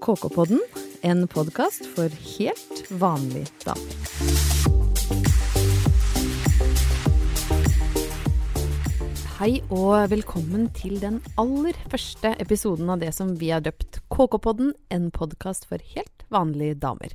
KK-podden, en podkast for helt vanlig damer. Hei og velkommen til den aller første episoden av det som vi har døpt KK-podden, en podkast for helt vanlige damer.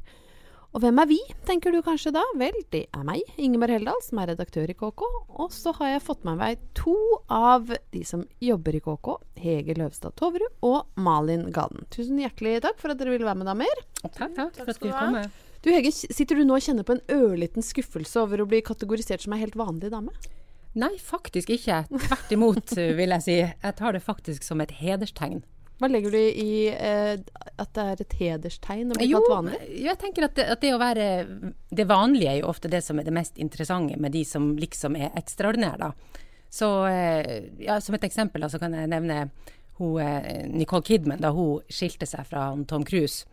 Og hvem er vi, tenker du kanskje da? Vel, det er meg, Ingeborg Heldal, som er redaktør i KK. Og så har jeg fått med meg to av de som jobber i KK. Hege Løvstad Toverud og Malin Gaden. Tusen hjertelig takk for at dere ville være med, damer. Takk, takk for at du kom. Du Hege, sitter du nå og kjenner på en ørliten skuffelse over å bli kategorisert som ei helt vanlig dame? Nei, faktisk ikke. Tvert imot, vil jeg si. Jeg tar det faktisk som et hederstegn. Hva legger du i eh, at det er et hederstegn å bli kalt vanlig? jeg tenker at det, at det, å være Det vanlige er jo ofte det som er det mest interessante med de som liksom er ekstraordinære, da. Så eh, ja, som et eksempel da, så kan jeg nevne hun, eh, Nicole Kidman da hun skilte seg fra Tom Cruise.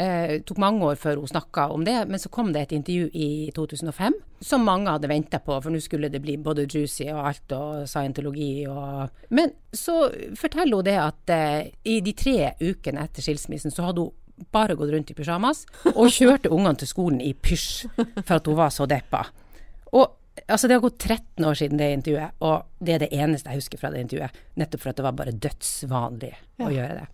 Eh, det tok mange år før hun snakka om det, men så kom det et intervju i 2005 som mange hadde venta på, for nå skulle det bli både juicy og alt og scientologi og Men så forteller hun det at eh, i de tre ukene etter skilsmissen så hadde hun bare gått rundt i pysjamas og kjørte ungene til skolen i pysj for at hun var så deppa. Og Altså, det har gått 13 år siden det intervjuet, og det er det eneste jeg husker fra det intervjuet. Nettopp for at det var bare dødsvanlig ja. å gjøre det.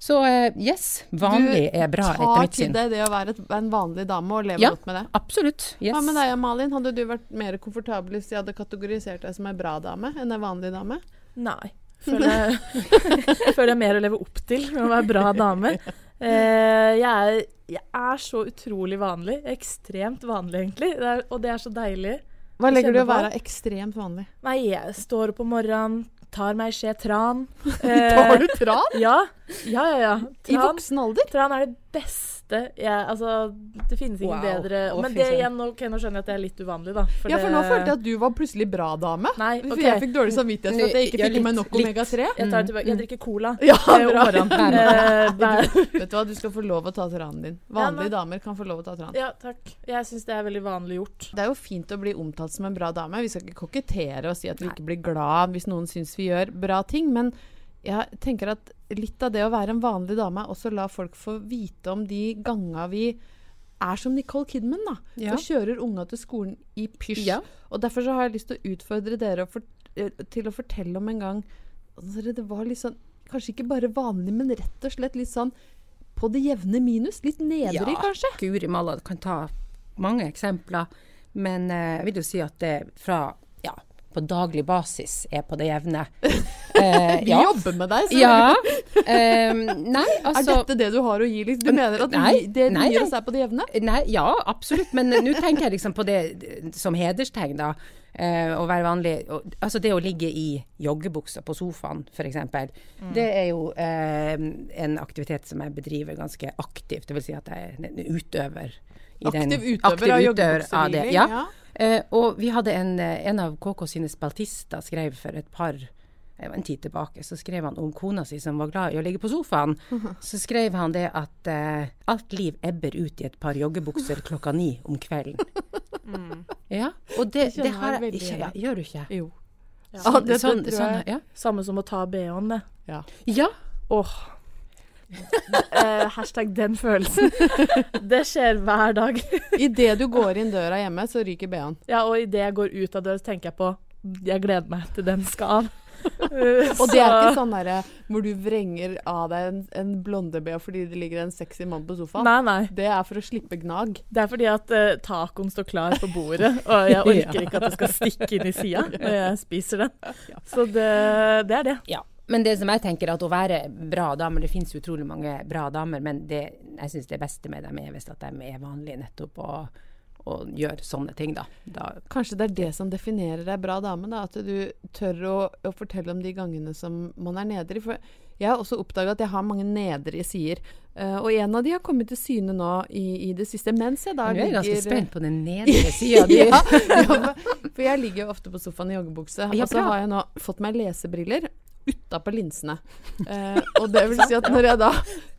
Så uh, yes, vanlig du er bra etter mitt syn. Du tar til deg det å være et, en vanlig dame og leve ja, godt med det? absolutt. Yes. Hva med deg Malin? Hadde du vært mer komfortabel hvis de hadde kategorisert deg som en bra dame enn en vanlig dame? Nei. Føler jeg føler jeg mer å leve opp til med å være bra dame. Uh, jeg, er, jeg, er, så utrolig vanlig. Ekstremt vanlig, egentlig. Det er, og det er så deilig. Hva legger du i å være ekstremt vanlig? Nei, jeg står opp om morgenen, tar meg skje tran. tar du tran? Ja. Ja, ja, ja. Tran, I voksen alder? Tran er det beste jeg, Altså, det finnes ingen wow. bedre Men det igjen, okay, nå, skjønner jeg at det er litt uvanlig, da. For ja, for nå følte jeg at du var plutselig bra dame. Nei, okay. For jeg fikk dårlig samvittighet for at jeg ikke fikk i meg nok omega-3. Jeg, tar jeg drikker cola. Ja, bra. Eh, vet du hva, du skal få lov å ta tranen din. Vanlige ja, damer kan få lov å ta tran. Ja, takk. Jeg syns det er veldig vanlig gjort. Det er jo fint å bli omtalt som en bra dame. Vi skal ikke kokettere og si at vi ikke blir glad hvis noen syns vi gjør bra ting, men jeg tenker at litt av det å være en vanlig dame er også la folk få vite om de ganga vi er som Nicole Kidman, da. Ja. Og kjører unga til skolen i pysj. Ja. Og derfor så har jeg lyst til å utfordre dere for, eh, til å fortelle om en gang altså, Det var litt sånn Kanskje ikke bare vanlig, men rett og slett litt sånn på det jevne minus. Litt nedrig, ja, kanskje. Ja, guri malla. Du kan ta mange eksempler. Men eh, jeg vil jo si at det fra på daglig basis er på det jevne. Eh, Vi ja. jobber med deg, så ja. Um, nei, altså Er dette det du har å gi? Liksom? Du mener at nei, det du gir oss er på det jevne? Nei, ja, absolutt. Men nå tenker jeg liksom på det som hederstegn, da. Uh, å være vanlig og, Altså det å ligge i joggebuksa på sofaen, f.eks. Mm. Det er jo uh, en aktivitet som jeg bedriver ganske aktivt. Det vil si at jeg er en utøver. Aktiv den, utøver aktiv av joggebukseviling? Ja. ja. Eh, og vi hadde en, eh, en av KK sine spaltister skrev for et par en tid tilbake, så skrev han om kona si som var glad i å ligge på sofaen. Så skrev han det at uh, alt liv ebber ut i et par joggebukser klokka ni om kvelden. Mm. Ja, og det, det, det har jeg ikke ja, Gjør du ikke? Jo. Ja. Sånn, det, sånn, sånn, ja. Samme som å ta BH-en, det. Ja. ja. Åh. Uh, hashtag den følelsen. det skjer hver dag. Idet du går inn døra hjemme, så ryker BH-en. Ja, og idet jeg går ut av døra, så tenker jeg på Jeg gleder meg til den skal av. Uh, og det er ikke sånn derre hvor du vrenger av deg en, en blonde-BH fordi det ligger en sexy mann på sofaen. Nei, nei. Det er for å slippe gnag. Det er fordi at uh, tacoen står klar på bordet, og jeg orker ikke at det skal stikke inn i sida når jeg spiser den. Så det, det er det. Ja. Men det som jeg tenker at å være bra damer Det finnes utrolig mange bra damer, men det, jeg syns det beste med dem er hvis at de er vanlige nettopp og, og gjør sånne ting, da. da. Kanskje det er det som definerer deg bra dame, da. At du tør å, å, fortelle om de gangene som man er nedrig. For jeg har også oppdaga at jeg har mange nedrige sider. Uh, og en av de har kommet til syne nå i, i det siste, mens jeg da Du er ganske spent på den nedre sida di. ja, for jeg ligger jo ofte på sofaen i joggebukse. Og så har jeg nå fått meg lesebriller utapå linsene. Eh, og det vil si at når jeg da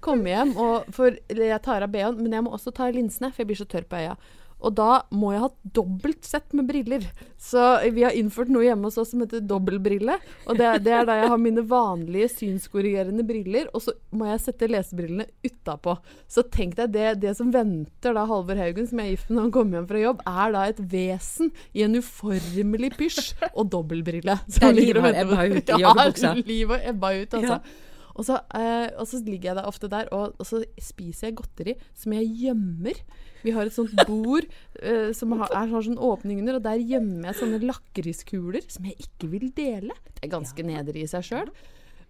kommer hjem og For jeg tar av BH-en, men jeg må også ta av linsene, for jeg blir så tørr på øya. Og da må jeg ha dobbelt sett med briller. Så vi har innført noe hjemme hos oss som heter dobbeltbrille. Og det, det er da jeg har mine vanlige synskorrigerende briller, og så må jeg sette lesebrillene utapå. Så tenk deg det, det som venter da Halvor Haugen, som jeg er gift med når han kommer hjem fra jobb, er da et vesen i en uformelig pysj og dobbeltbrille. Det er og livet på- ebba ut i joggebuksa. Ja, livet og ebba ut, altså. Ja. Og så, eh, og så ligger jeg da ofte der, og, og så spiser jeg godteri som jeg gjemmer. Vi har et sånt bord uh, som har, er, har sånn åpning under, og der gjemmer jeg sånne lakriskuler som jeg ikke vil dele. Det er ganske nedrig i seg sjøl.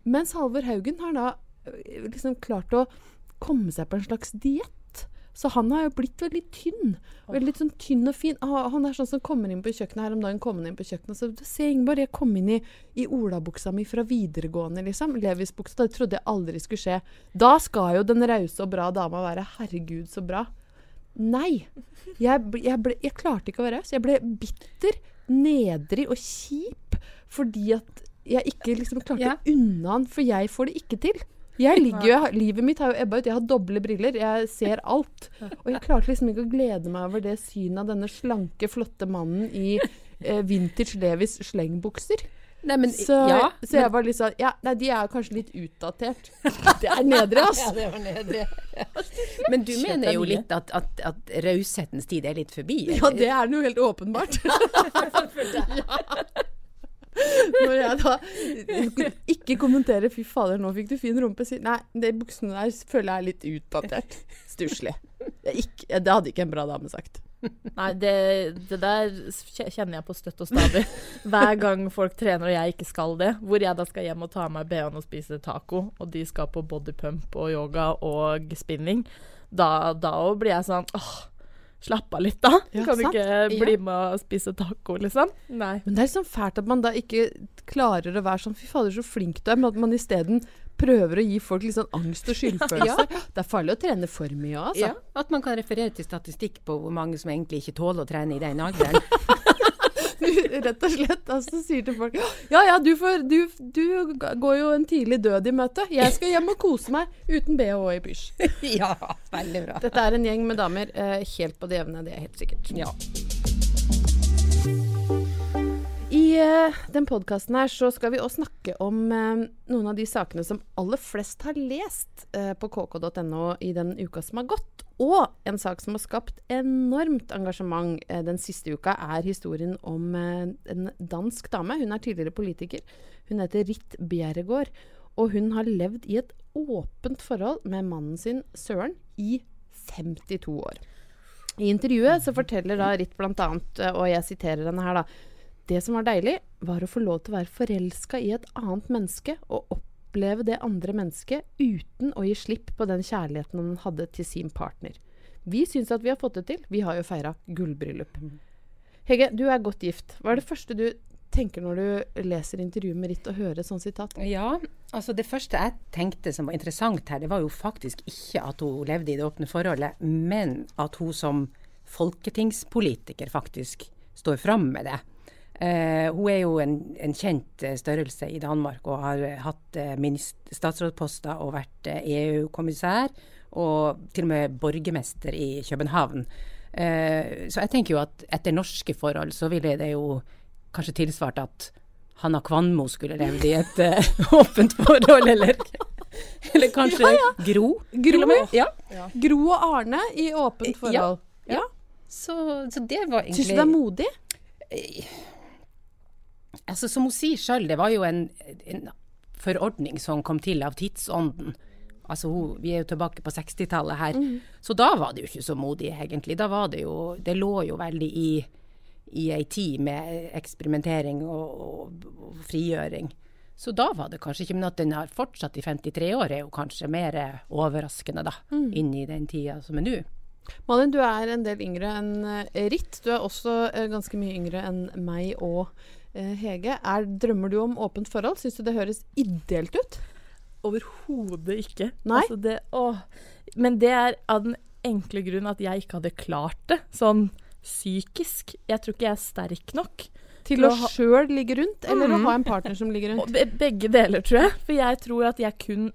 Mens Halvor Haugen har da eh, liksom klart å komme seg på en slags diett. Så han har jo blitt veldig tynn. Veldig sånn tynn og fin. Ah, Han er sånn som kommer inn på kjøkkenet her om dagen. kommer inn på kjøkkenet, så ser Ingeborg, jeg kom inn i, i olabuksa mi fra videregående, liksom. Levis-buksa. Det trodde jeg aldri skulle skje. Da skal jo den rause og bra dama være 'herregud, så bra'. Nei. Jeg, ble- jeg, ble, jeg klarte ikke å være raus. Jeg ble bitter, nedrig og kjip fordi at jeg ikke liksom klarte Ja. unna han, for jeg får det ikke til. Jeg ligger jo, Livet mitt har jo ebba ut. Jeg har doble briller. Jeg ser alt. Og jeg klarte liksom ikke å glede meg over det synet av denne slanke, flotte mannen i eh, vintage Levis slengbukser. Nei, men Så, ja. så jeg var litt sånn Ja, nei, de er kanskje litt utdatert. Det er nedre, altså. Ja, det var nedre. Men du mener jo litt at, at, at raushetens tid er litt forbi? Eller? Ja, det er den jo helt åpenbart. ja. Når jeg da ikke kommenterer 'fy fader, nå fikk du fin rumpe', sier nei, de buksene der føler jeg er litt utdatert. Stusslig. Det hadde ikke en bra dame sagt. Nei, det, det der kjenner jeg på støtt og stadig. Hver gang folk trener og jeg ikke skal det, hvor jeg da skal hjem og ta av meg BH-en og spise taco, og de skal på bodypump og yoga og spinning, da, da blir jeg sånn åh, slapp av litt, da. Ja, kan du sant? ikke bli med og spise taco, liksom? Nei. Men det er liksom fælt at man da ikke klarer å være sånn 'fy fader, så flink du er', men at man isteden prøver å gi folk litt sånn angst og skyldfølelse. Det er farlig å trene for mye òg, altså. Ja, at man kan referere til statistikk på hvor mange som egentlig ikke tåler å trene i den alderen. Rett og slett. Altså sier til folk Ja ja, du, får, du, du går jo en tidlig død i møte. Jeg skal hjem og kose meg uten bh i pysj. ja, veldig bra. Dette er en gjeng med damer eh, helt på det jevne, det er helt sikkert. Ja. I eh, den podkasten her så skal vi også snakke om uh, noen av de sakene som aller flest har lest uh, på kk.no i den uka som har gått. Og en sak som har skapt enormt engasjement den siste uka, er historien om en dansk dame. Hun er tidligere politiker. Hun heter Ritt Bjerregaard. Og hun har levd i et åpent forhold med mannen sin Søren i 52 år. I intervjuet så forteller da Ritt bl.a., og jeg siterer henne her, da det som var deilig, var å få lov til å være forelska i et annet menneske og oppleve det andre mennesket uten å gi slipp på den kjærligheten han hadde til sin partner. Vi syns at vi har fått det til. Vi har jo feira gullbryllup. Hege, du er godt gift. Hva er det første du tenker når du leser intervjuet med Ritt og hører sånn sitat? Ja, altså det første jeg tenkte som var interessant her, det var jo faktisk ikke at hun levde i det åpne forholdet, men at hun som folketingspolitiker faktisk står fram med det. Eh, hun er jo en, en kjent eh, størrelse i Danmark og har eh, hatt statsrådposter og vært EU-kommissær og til og med borgermester i København. Eh, så jeg tenker jo at etter norske forhold så ville det jo kanskje tilsvart at Hanna Kvanmo skulle levd i et uh, åpent forhold, eller, eller kanskje Gro. til og med. Ja. Gro og Arne i åpent Ja. forhold. ja. Så, så det var egentlig Syns du det er modig? Altså, som hun sier sjøl, det var jo en, en forordning som kom til av tidsånden. Altså, hun, vi er jo tilbake på 60-tallet her. Så da var det jo ikke så modig, egentlig. Da var det jo Det lå jo veldig i, i ei tid med eksperimentering og, og, og frigjøring. Så da var det kanskje ikke, men at den har fortsatt i 53 år, er jo kanskje mer overraskende, da. Inn i den tida som er nå. Malin, du er en del yngre enn eh, Ritt. Du er også eh, ganske mye yngre enn meg og eh, Hege. Er, drømmer du om åpent forhold? Syns du det høres ideelt ut? Overhodet ikke. Nei? Altså det, å, Men det er av den enkle grunn at jeg ikke hadde klart det, sånn psykisk. Jeg tror ikke jeg er sterk nok. Til å sjøl ligge rundt, eller Mm. å ha en partner som ligger rundt? be begge deler, tror jeg. For jeg tror at jeg kun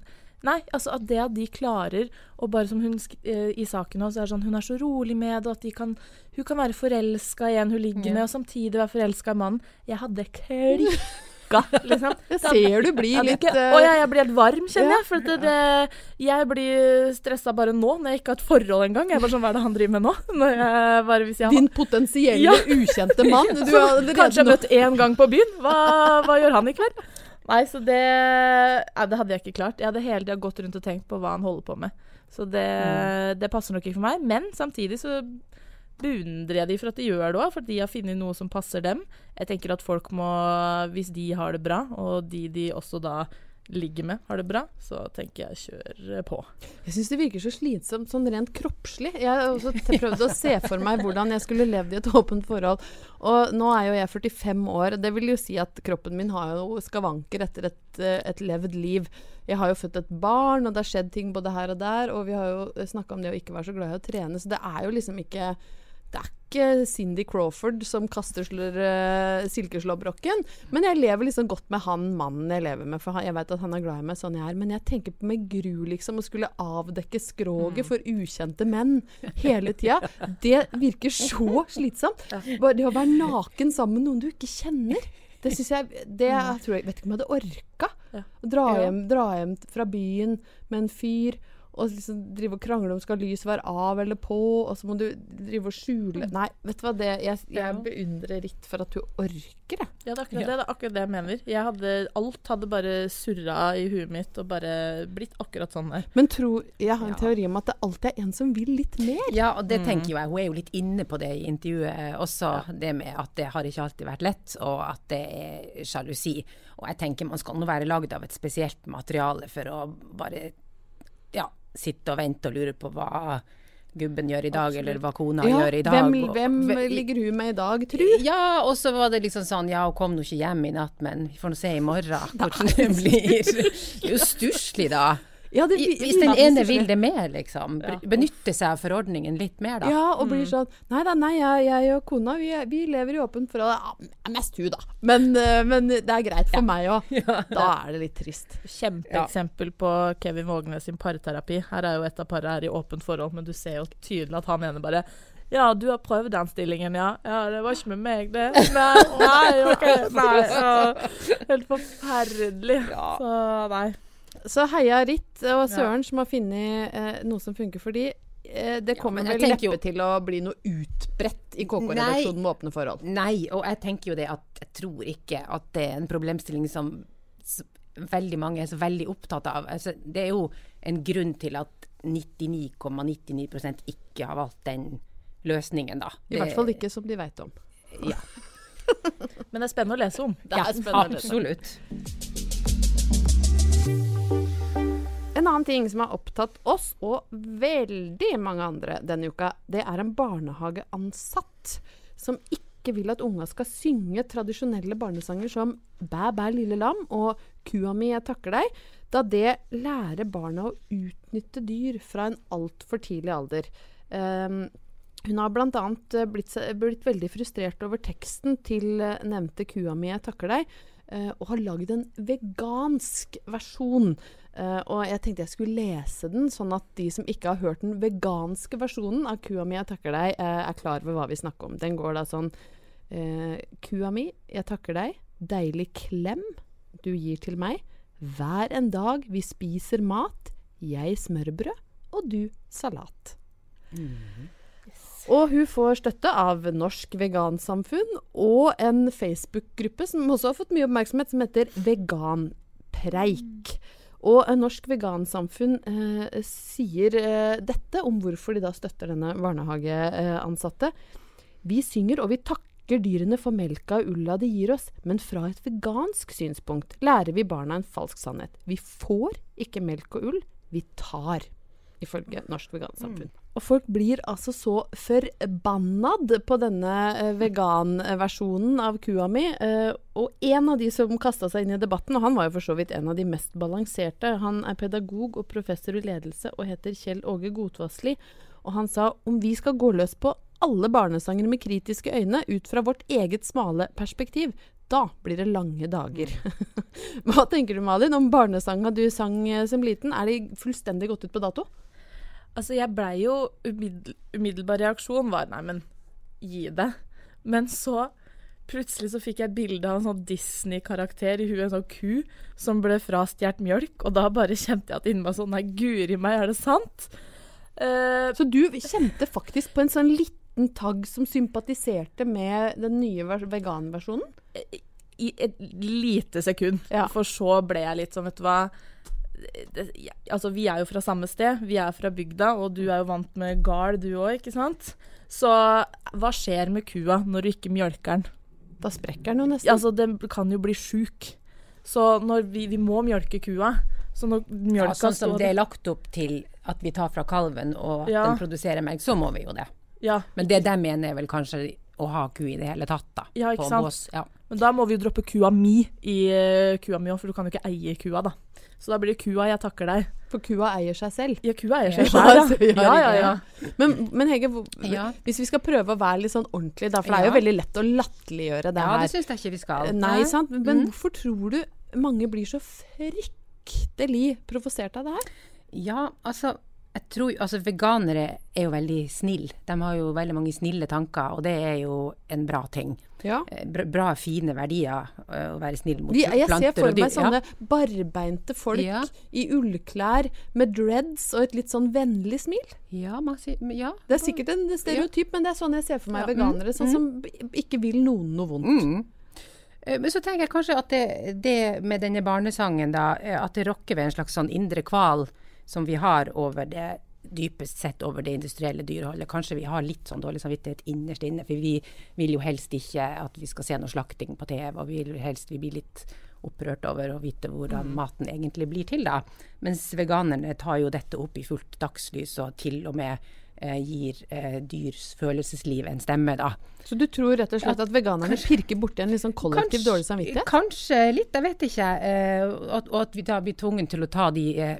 Nei, altså at det at de klarer og bare som hun eh, i saken også, er sånn Hun er så rolig med det, og at de kan, hun kan være forelska i en hun ligger med, og samtidig være forelska i mannen. Jeg hadde klikka, liksom. Jeg ser du blir litt eh, Å ja, jeg blir helt varm, kjenner Ja. jeg. For det, det, jeg blir stressa bare nå, når jeg ikke har et forhold engang. Jeg er bare sånn, Hva er det han driver med nå? Når jeg, bare hvis jeg Din potensielle Ja. ukjente mann. Du har allerede kanskje har nå- møtt én gang på byen. Hva, hva gjør han i kveld? Nei, så det ja, det hadde jeg ikke klart. Jeg hadde hele tida gått rundt og tenkt på hva han holder på med. Så det, det passer nok ikke for meg. Men samtidig så beundrer jeg de for at de gjør det òg, for de har funnet noe som passer dem. Jeg tenker at folk må, hvis de har det bra, og de de også da ligger med har det bra, så tenker jeg kjør på. Jeg syns det virker så slitsomt sånn rent kroppslig. Jeg har også prøvd å se for meg hvordan jeg skulle levd i et åpent forhold. Og nå er jo jeg 45 år, og det vil jo si at kroppen min har jo skavanker etter et, eh, et levd liv. Jeg har jo født et barn, og det har skjedd ting både her og der. Og vi har jo snakka om det å ikke være så glad i å trene, så det er jo liksom ikke ikke Cindy Crawford som kaster uh, silkeslåbroken. Men jeg lever liksom godt med han mannen jeg lever med, for han, jeg vet at han er glad i meg sånn jeg er. Men jeg tenker på med gru liksom å skulle avdekke skroget for ukjente menn hele tida. Det virker så slitsomt. Bare det å være naken sammen med noen du ikke kjenner. Det syns jeg Det jeg tror jeg vet ikke om jeg hadde orka. Dra hjem, dra hjem fra byen med en fyr. Og liksom drive og krangle om skal lys være av eller på, og så må du drive og skjule Nei, vet du hva det Jeg, jeg beundrer Ritt for at du orker det. Ja, det er akkurat, Ja. det, det er akkurat det jeg mener. Jeg hadde, alt hadde bare surra i huet mitt og bare blitt akkurat sånn der. Men tro, jeg har en Ja. teori om at det alltid er en som vil litt mer. Ja, og det Mm. tenker jo jeg. Hun er jo litt inne på det i intervjuet også, det med at det har ikke alltid vært lett, og at det er sjalusi. Og jeg tenker man skal nå være lagd av et spesielt materiale for å bare ja, sitte og vente og lure på hva gubben gjør i dag, Absolutt. eller hva kona Ja, gjør i dag. hvem, hvem ve- ligger hun med i dag, tru? Ja, og så var det liksom sånn Ja, hun kom nå ikke hjem i natt, men vi får nå se i morgen hvordan det blir. Det er jo stusslig, da. Ja, det, I- Hvis den ene vil det mer, liksom. Ja. Benytte seg av forordningen litt mer, da. Ja, og blir sånn Nei da, nei, jeg, jeg og kona vi, vi lever i åpent forhold. Ja, mest hun, da. Men, eh, men det er greit for meg òg. Da er det litt trist. Kjempeeksempel på Kevin Vågnes sin parterapi. Her er jo et av parene her i åpent forhold, men du ser jo tydelig at han mener bare ja, du har prøvd den stillingen, ja. Ja, det var ikke med meg, det. Nei, nei, okay, Nei, Så, Helt forferdelig. Så nei. Så heia Ritt og Søren som har funnet eh, noe som funker for de. Eh, det kommer vel neppe jo- til å bli noe utbredt i KK-redaksjonen med åpne forhold. Nei, og jeg tenker jo det at jeg tror ikke at det er en problemstilling som veldig mange er så veldig opptatt av. Altså, det er jo en grunn til at 99,99 ,99 ikke har valgt den løsningen, da. I hvert fall ikke som de veit om. Ja, Men det er spennende å lese om. Det er ja spennende å lese. absolutt. En annen ting som har opptatt oss, og veldig mange andre denne uka, det er en barnehageansatt som ikke vil at unga skal synge tradisjonelle barnesanger som Bæ, bæ, lille lam og Kua mi, jeg takker deg, da det lærer barna å utnytte dyr fra en altfor tidlig alder. Um, hun har bl.a. Blitt, blitt veldig frustrert over teksten til eh, nevnte Kua mi, jeg takker deg, og har lagd en vegansk versjon. Uh, og jeg tenkte jeg skulle lese den, sånn at de som ikke har hørt den veganske versjonen av Kua mi, jeg takker deg, uh, er klar over hva vi snakker om. Den går da sånn uh, Kua mi, jeg takker deg. Deilig klem du gir til meg. Hver en dag vi spiser mat. Jeg smørbrød, og du salat. Og hun får støtte av Norsk Vegansamfunn og en Facebook-gruppe som også har fått mye oppmerksomhet, som heter Veganpreik. Og eh, Norsk Vegansamfunn eh, sier eh, dette om hvorfor de da støtter denne barnehageansatte. Vi synger og vi takker dyrene for melka og ulla de gir oss, men fra et vegansk synspunkt lærer vi barna en falsk sannhet. Vi får ikke melk og ull, vi tar, ifølge Norsk Vegansamfunn. Og folk blir altså så forbannad på denne eh, veganversjonen av kua mi. Eh, og en av de som kasta seg inn i debatten, og han var jo for så vidt en av de mest balanserte, han er pedagog og professor i ledelse og heter Kjell Åge Godvassli. Og han sa om vi skal gå løs på alle barnesanger med kritiske øyne ut fra vårt eget smale perspektiv, Da blir det lange dager. Hva tenker du, Malin, om barnesanga du sang eh, som liten? Er de fullstendig gått ut på dato? Altså, jeg blei jo umiddel, Umiddelbar reaksjon var nei, men gi det. Men så plutselig så fikk jeg bilde av en sånn Disney-karakter i huet, en sånn ku som ble frastjålet mjølk, og da bare kjente jeg at inni meg sånn Nei, guri meg, er det sant? Uh, Så du kjente faktisk på en sånn liten tagg som sympatiserte med den nye vers- veganversjonen? I et lite sekund. Ja. For så ble jeg litt sånn, vet du hva det, ja, Altså, vi er jo fra samme sted. Vi er fra bygda, og du er jo vant med gard, du òg, ikke sant? Så hva skjer med kua når du ikke mjølker den? Da sprekker den jo nesten. Altså, den kan jo bli sjuk. Så når vi, vi må mjølke kua. Så når Ja, sånn som står det er lagt opp til at vi tar fra kalven og at Ja. den produserer melk, så må vi jo det. Ja, Men det de mener er vel kanskje å ha ku i det hele tatt, da. Ja, ikke på sant? bås. Ja. men da må vi jo droppe kua mi i eh, kua mi òg, for du kan jo ikke eie kua, da. Så da blir det kua jeg takker deg. For kua eier seg selv. Ja, kua eier seg selv. ja, ja. Ja. Men, men Hege, hvor- Ja. hvis vi skal prøve å være litt sånn ordentlig, da, for det er jo veldig lett å latterliggjøre det her. ja, det syns jeg ikke vi skal. Nei, sant? Men Mm. hvorfor tror du mange blir så fryktelig provosert av det her? Ja, altså jeg tror, altså Veganere er jo veldig snille. De har jo veldig mange snille tanker, og det er jo en bra ting. Ja. Eh, Bra, fine verdier eh, å være snill mot De, jeg planter ser for og dyr. meg sånne barbeinte folk Ja. i ullklær med dreads og et litt sånn vennlig smil. Ja, ja, ja. Det er sikkert en stereotyp, men det er sånn jeg ser for meg Ja, veganere. Sånn mm, som ikke vil noen noe vondt. Mm. Eh, Men så tenker jeg kanskje at det, det med denne barnesangen, da, at det rokker ved en slags sånn indre kval som vi har over det dypest sett over det industrielle dyreholdet. Kanskje vi har litt sånn dårlig samvittighet innerst inne, for vi vil jo helst ikke at vi skal se noe slakting på TV, og vi vil helst vi blir litt opprørt over å vite hvordan maten egentlig blir til, da. Mens veganerne tar jo dette opp i fullt dagslys, og til og med eh, gir eh, dyrs følelsesliv en stemme, da. Så du tror rett og slett at veganerne pirker borti en litt sånn kollektiv Kanskje- dårlig samvittighet? Kanskje litt, jeg vet ikke. Eh, og, og at vi da blir tvunget til å ta de eh,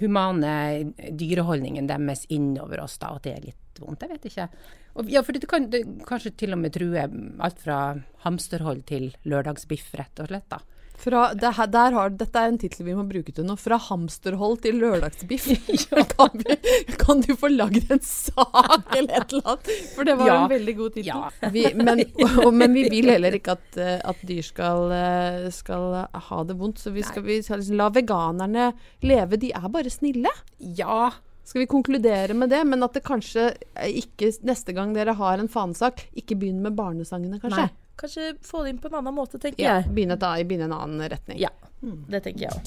humane dyreholdningen deres innover oss, da, at det er litt vondt. Jeg vet ikke. Og, ja, for det kan det, kanskje til og med true alt fra hamsterhold til lørdagsbiff, rett og slett. da. Fra, det her, har, dette er en tittel vi må bruke til nå. Fra hamsterhold til lørdagsbiff. kan, vi, kan du få lagd en sak eller et eller annet? For det var Ja. en veldig god tittel. Ja. Vi, men, og, men vi vil heller ikke at, eh, at dyr skal, eh, skal ha det vondt. Så vi skal, vi skal liksom la veganerne leve. De er bare snille. Ja. Skal vi konkludere med det? Men at det kanskje eh, ikke neste gang dere har en fanesak, ikke begynn med barnesangene, kanskje? Nei. Kanskje få det inn på en annen måte, tenker Ja, jeg. begynne, da, begynne en annen retning. Ja, det tenker jeg òg.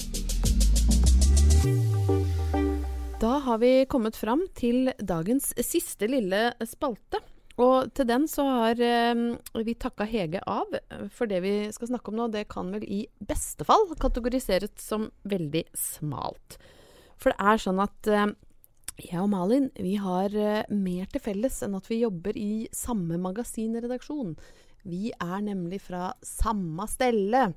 Da har vi kommet fram til dagens siste lille spalte. Og til den så har eh, vi takka Hege av, for det vi skal snakke om nå, det kan vel i beste fall kategoriseres som veldig smalt. For det er sånn at eh, jeg og Malin vi har eh, mer til felles enn at vi jobber i samme magasinredaksjon. Vi er nemlig fra samme stelle,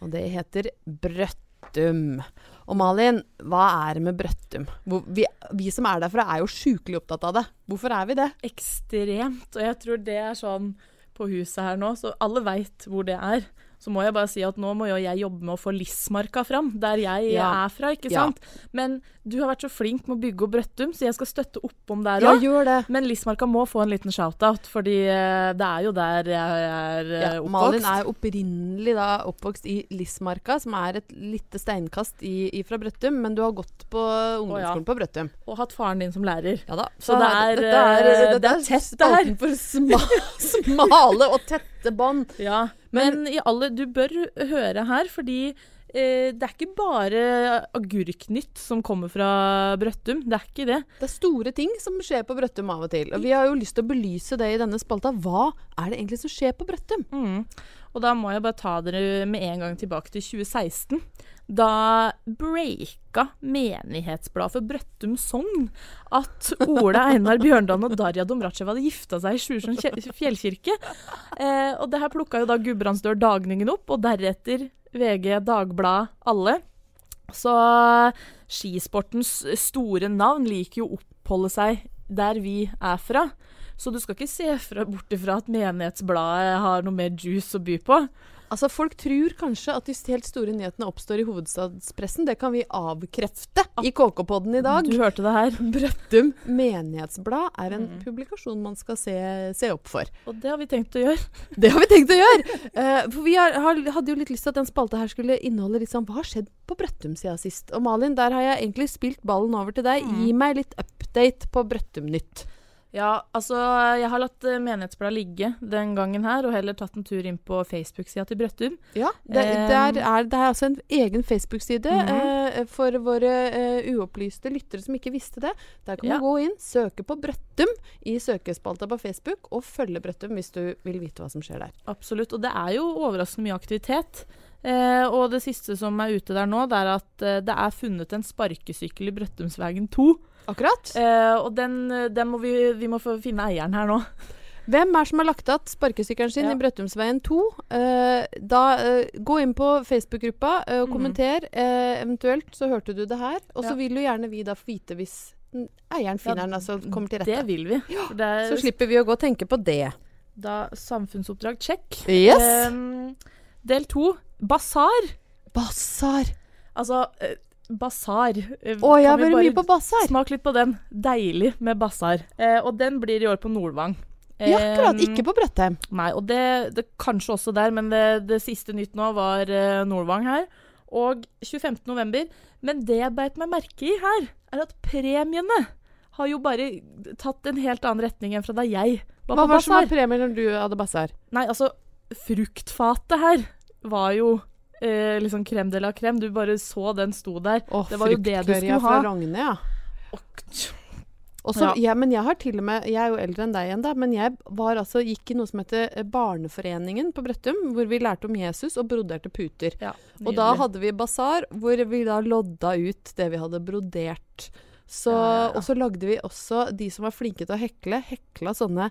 og det heter Brøttum. Og Malin, hva er det med Brøttum? Vi, vi som er derfra er jo sjukelig opptatt av det. Hvorfor er vi det? Ekstremt. Og jeg tror det er sånn på huset her nå, så alle veit hvor det er. Så må jeg bare si at nå må jo jeg jobbe med å få Lissmarka fram, der jeg Ja. er fra, ikke Ja. sant. Men du har vært så flink med å bygge opp Brøttum, så jeg skal støtte opp om der Ja, òg. det. Men Lissmarka må få en liten shout-out, fordi eh, det er jo der jeg er oppvokst. Ja, Malin er opprinnelig da oppvokst i Lissmarka, som er et lite steinkast i, ifra Brøttum, men du har gått på ungdomsskolen på Brøttum. Og hatt faren din som lærer. Ja da. Så det her- er, det, er, det, dette det er er tett, det spalten sma, smale og tette bånd. Ja, men, i alle, du bør høre her, fordi eh, det er ikke bare agurknytt som kommer fra Brøttum. Det er ikke det. Det er store ting som skjer på Brøttum av og til. Og vi har jo lyst til å belyse det i denne spalta. Hva er det egentlig som skjer på Brøttum? Mm. Og da må jeg bare ta dere med en gang tilbake til 2016. Da breika menighetsbladet for Brøttum Sogn at Ole Einar Bjørndalen og Darja Domracheva hadde gifta seg i Sjursund fjellkirke. Eh, og det her plukka jo da Gudbrandsdør Dagningen opp, og deretter VG, Dagbladet, alle. Så skisportens store navn liker jo å oppholde seg der vi er fra. Så du skal ikke se bort ifra at Menighetsbladet har noe mer juice å by på. Altså, Folk tror kanskje at de helt store nyhetene oppstår i hovedstadspressen. Det kan vi avkrefte i KK-podden i dag. Du hørte det her. Brøttum menighetsblad er en Mm. publikasjon man skal se, se opp for. Og det har vi tenkt å gjøre. Det har vi tenkt å gjøre! Uh, for vi har, har, hadde jo litt lyst til at den spalta her skulle inneholde litt sånn Hva har skjedd på Brøttum siden sist? Og Malin, der har jeg egentlig spilt ballen over til deg. Gi meg litt update på Brøttum-nytt. Ja, altså jeg har latt eh, Menighetsbladet ligge den gangen her, og heller tatt en tur inn på Facebook-sida til Brøttum. Ja, det, Eh, der er, det er altså en egen Facebook-side Mhm. eh, for våre eh, uopplyste lyttere som ikke visste det. Der kan Ja. du gå inn, søke på Brøttum i søkespalta på Facebook, og følge Brøttum hvis du vil vite hva som skjer der. Absolutt. Og det er jo overraskende mye aktivitet. Eh, og det siste som er ute der nå, det er at eh, det er funnet en sparkesykkel i Brøttumsvegen 2. Akkurat. Eh, og den, eh, den må vi, vi må få finne eieren her nå. Hvem er som har lagt igjen sparkesykkelen sin Ja. i Brøttumsveien 2? Eh, da eh, Gå inn på Facebook-gruppa eh, og Mhm. kommenter. Eh, eventuelt så hørte du det her. Og så Ja. vil jo gjerne vi da vite hvis mm, eieren finner den, altså kommer til Det vil vi. Det er Så slipper vi å gå og tenke på det. da samfunnsoppdrag check. Yes! Ehm, del to basar. Basar. Altså basar. Eh, Å, jeg har vært mye på basar. Smak litt på den. Deilig med basar. Eh, og den blir i år på Nordvang. Ja, akkurat. Ehm, Ikke på Brøttheim. Nei, og det, det kanskje også der, men det, det siste nytt nå var eh, Nordvang her. Og 25. november. Men det jeg beit meg merke i her, er at premiene har jo bare tatt en helt annen retning enn fra da jeg var Hva på var det som var premien når du hadde basar? Nei, altså, fruktfatet her var jo eh, liksom krem de la krem. Du bare så den sto der. Åh, Det var jo det du skulle ha. fra. Rogne, ja. Og, Og så, Ja. ja, men jeg har til og med Jeg er jo eldre enn deg igjen, da. Men jeg var altså, gikk i noe som heter eh, Barneforeningen på Brøttum, hvor vi lærte om Jesus og broderte puter. ja, Og da hadde vi basar, hvor vi da lodda ut det vi hadde brodert. Så, Ja. Og så lagde vi også, de som var flinke til å hekle, hekla sånne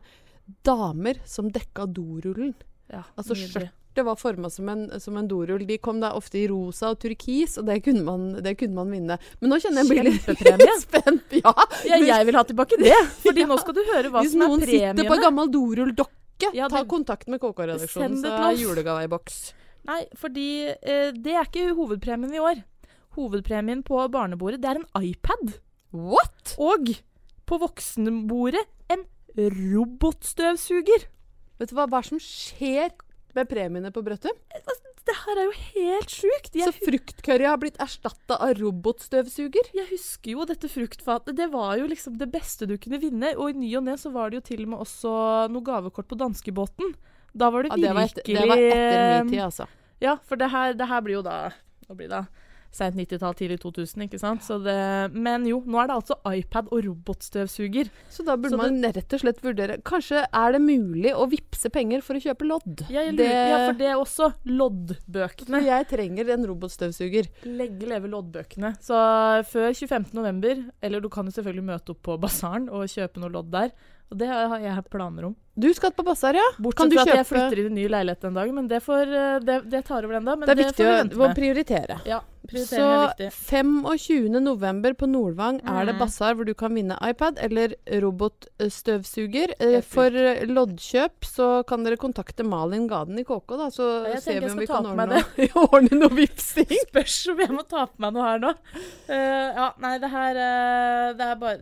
damer som dekka dorullen. ja, altså nydelig. Det var forma som en, som en dorull. De kom da ofte i rosa og turkis, og det kunne man, det kunne man vinne. Men nå kjenner jeg meg litt spent. Ja, Ja, jeg vil ha tilbake det. Fordi nå skal du høre hva Hvis som er noen sitter på en gammel dorulldokke, Ja, ta kontakt med KK-redaksjonen, så er julegave i boks. Nei, fordi eh, det er ikke hovedpremien i år. Hovedpremien på barnebordet, det er en iPad. What?! Og på voksenbordet en robotstøvsuger. Vet du hva, hva er det som skjer med premiene på Brøttum? Det her er jo helt sjukt. Jeg, Så fruktcurry har blitt erstatta av robotstøvsuger? jeg husker jo dette fruktfatet. Det var jo liksom det beste du kunne vinne. Og i ny og ne så var det jo til og med også noe gavekort på danskebåten. Da var det Ja, det, var virkelig etter, det var etter min tid, altså. Ja, for det her, det her blir jo da Nå blir det da seint 90-tall, tidlig 2000, ikke sant? Så det, men jo, nå er det altså iPad og robotstøvsuger. Så da burde Så man rett og slett vurdere Kanskje er det mulig å vippse penger for å kjøpe lodd? Jeg lurer, Det- Ja, for det er også loddbøkene. Jeg trenger en robotstøvsuger. Legge leve loddbøkene. Så før 25. november, eller du kan jo selvfølgelig møte opp på basaren og kjøpe noe lodd der. Og det har jeg planer om. Du skal på basar, ja? Bortsett du fra at jeg flytter inn i en ny leilighet en dag, men det, får, eh, det, det tar over ennå. da. Det det, er viktig får vi å, å prioritere. Ja, Så prioritering er viktig. 25. november på Nordvang er det Mm. basar hvor du kan vinne iPad eller robotstøvsuger. Eh, For eh, loddkjøp så kan dere kontakte Malin Gaden i KK, da, så Ja, ser vi om vi kan ordne, ordne noe vipsing. Spørs om jeg må ta på meg noe her nå. Uh, ja, nei, det her uh, Det er bare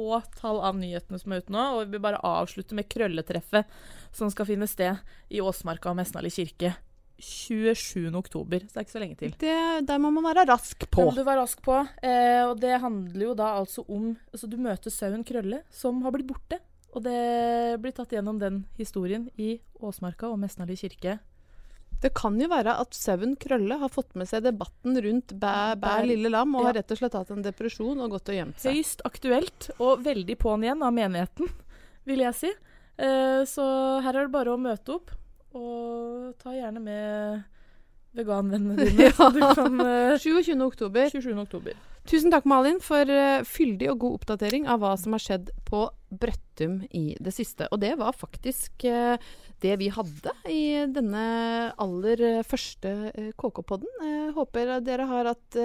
få tall av nyhetene som er ute nå, og vi vil bare avslutte med krølletreffet som skal finne sted i Åsmarka og Mesnali kirke 27. oktober. Så det er ikke så lenge til. Det, der må man være rask Det på. må du være rask på. Eh, og det handler jo da altså om altså Du møter sauen Krølle, som har blitt borte. Og det blir tatt gjennom den historien i Åsmarka og Mesnali kirke. Det kan jo være at Søvn Krølle har fått med seg debatten rundt bæ, bæ lille lam, og Ja. har rett og slett hatt en depresjon og gått og gjemt seg. Høyst aktuelt, og veldig på'n igjen av menigheten, vil jeg si. Eh, så her er det bare å møte opp, og ta gjerne med veganvennene dine. Ja. kan, eh, 27. oktober. 27. oktober. Tusen takk, Malin, for eh, fyldig og god oppdatering av hva som har skjedd på Brøttum i det siste. Og det var faktisk eh, det vi hadde i denne aller eh, første KK-podden. Håper dere har hatt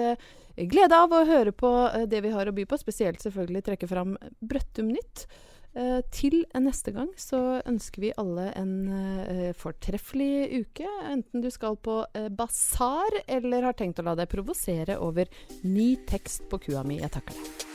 glede av å høre på det vi har å by på. Spesielt selvfølgelig trekke fram Brøttum Nytt. Eh, til neste gang så ønsker vi alle en eh, fortreffelig uke. Enten du skal på eh, basar eller har tenkt å la deg provosere over ny tekst på kua mi. Jeg takker deg.